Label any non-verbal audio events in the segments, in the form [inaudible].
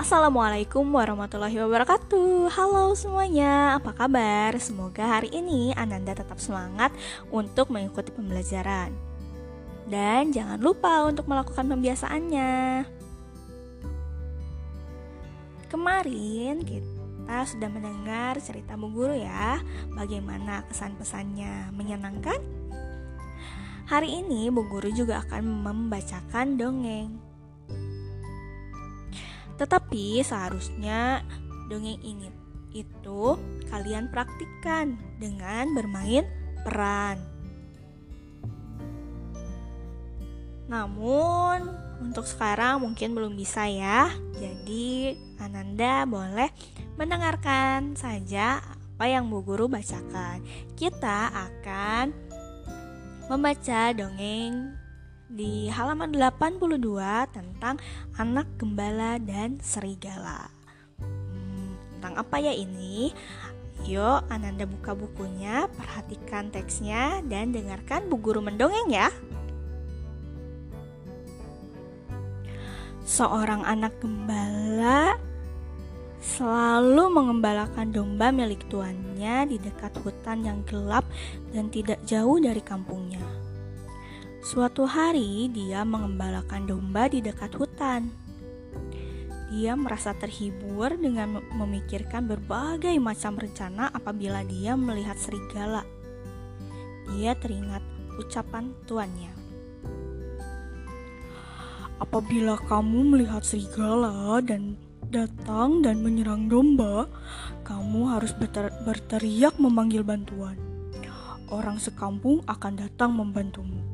Assalamualaikum warahmatullahi wabarakatuh. Halo semuanya, apa kabar? Semoga hari ini Ananda tetap semangat untuk mengikuti pembelajaran. Dan jangan lupa untuk melakukan pembiasaannya. Kemarin kita sudah mendengar cerita Bu Guru ya Bagaimana kesan-pesannya. Menyenangkan? Hari ini Bu Guru juga akan membacakan dongeng tetapi seharusnya dongeng ini itu kalian praktikkan dengan bermain peran. Namun untuk sekarang mungkin belum bisa ya. Jadi Ananda boleh mendengarkan saja apa yang Bu Guru bacakan. Kita akan membaca dongeng di halaman 82 tentang anak gembala dan serigala. Hmm, tentang apa ya ini? Yuk, Ananda buka bukunya, perhatikan teksnya, dan dengarkan Bu Guru mendongeng ya. Seorang anak gembala selalu mengembalakan domba milik tuannya di dekat hutan yang gelap dan tidak jauh dari kampungnya. Suatu hari, dia mengembalakan domba di dekat hutan. Dia merasa terhibur dengan memikirkan berbagai macam rencana apabila dia melihat serigala. Dia teringat ucapan tuannya. Apabila kamu melihat serigala dan datang dan menyerang domba, kamu harus berteriak memanggil bantuan. Orang sekampung akan datang membantumu.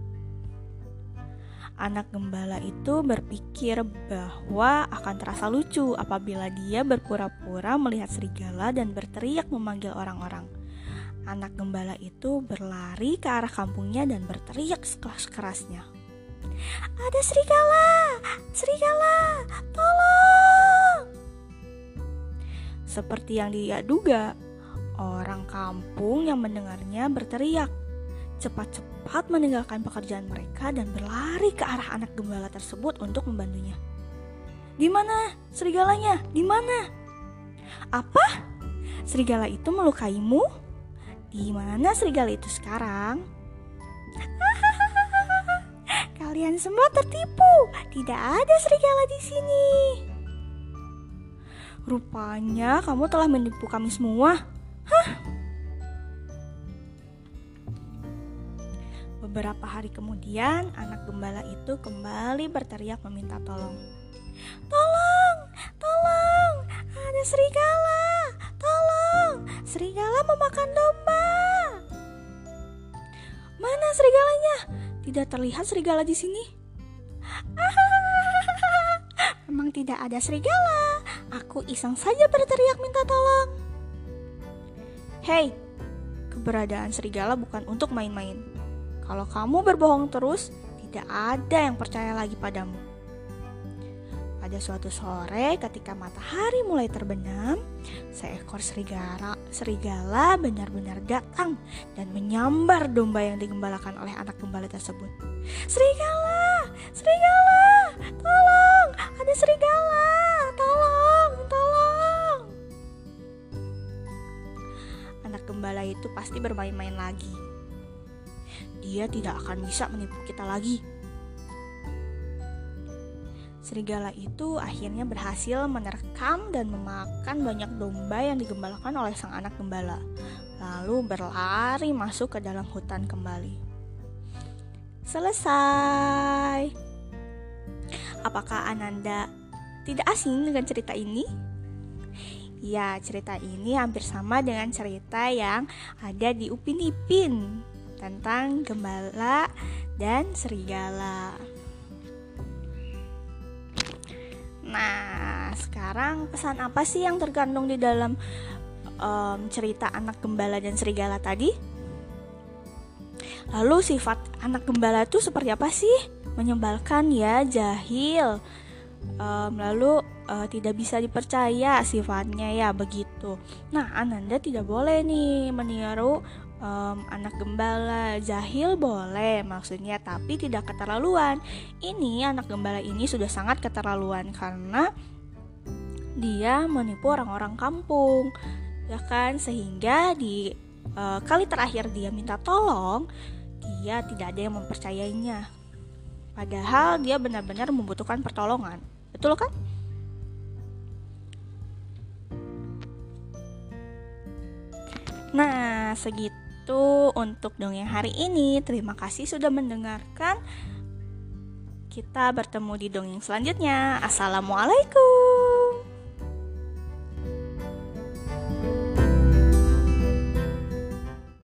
Anak gembala itu berpikir bahwa akan terasa lucu apabila dia berpura-pura melihat serigala dan berteriak memanggil orang-orang. Anak gembala itu berlari ke arah kampungnya dan berteriak sekeras-kerasnya. Ada serigala! Serigala! Tolong! Seperti yang dia duga, orang kampung yang mendengarnya berteriak cepat-cepat meninggalkan pekerjaan mereka dan berlari ke arah anak gembala tersebut untuk membantunya. Di mana serigalanya? Di mana? Apa? Serigala itu melukaimu? Di mana serigala itu sekarang? [laughs] Kalian semua tertipu. Tidak ada serigala di sini. Rupanya kamu telah menipu kami semua. Hah? Beberapa hari kemudian, anak gembala itu kembali berteriak meminta tolong. Tolong, tolong, ada serigala, tolong, serigala memakan domba. Mana serigalanya? Tidak terlihat serigala di sini. Memang tidak ada serigala. Aku iseng saja berteriak minta tolong. Hei, keberadaan serigala bukan untuk main-main. Kalau kamu berbohong terus, tidak ada yang percaya lagi padamu. Pada suatu sore, ketika matahari mulai terbenam, seekor serigala serigala benar-benar datang dan menyambar domba yang digembalakan oleh anak gembala tersebut. Serigala, serigala, tolong, ada serigala, tolong, tolong. Anak gembala itu pasti bermain-main lagi dia tidak akan bisa menipu kita lagi. Serigala itu akhirnya berhasil menerkam dan memakan banyak domba yang digembalakan oleh sang anak gembala, lalu berlari masuk ke dalam hutan kembali. Selesai. Apakah Ananda tidak asing dengan cerita ini? Ya, cerita ini hampir sama dengan cerita yang ada di Upin Ipin tentang gembala dan serigala. Nah, sekarang pesan apa sih yang terkandung di dalam um, cerita anak gembala dan serigala tadi? Lalu sifat anak gembala itu seperti apa sih? Menyebalkan ya, jahil. Um, lalu uh, tidak bisa dipercaya sifatnya ya begitu. Nah, Ananda tidak boleh nih meniru um, anak gembala jahil boleh maksudnya tapi tidak keterlaluan ini anak gembala ini sudah sangat keterlaluan karena dia menipu orang-orang kampung. Ya kan, sehingga di e, kali terakhir dia minta tolong, dia tidak ada yang mempercayainya. Padahal dia benar-benar membutuhkan pertolongan. Betul kan? Nah, segitu untuk dongeng hari ini. Terima kasih sudah mendengarkan. Kita bertemu di dongeng selanjutnya. Assalamualaikum.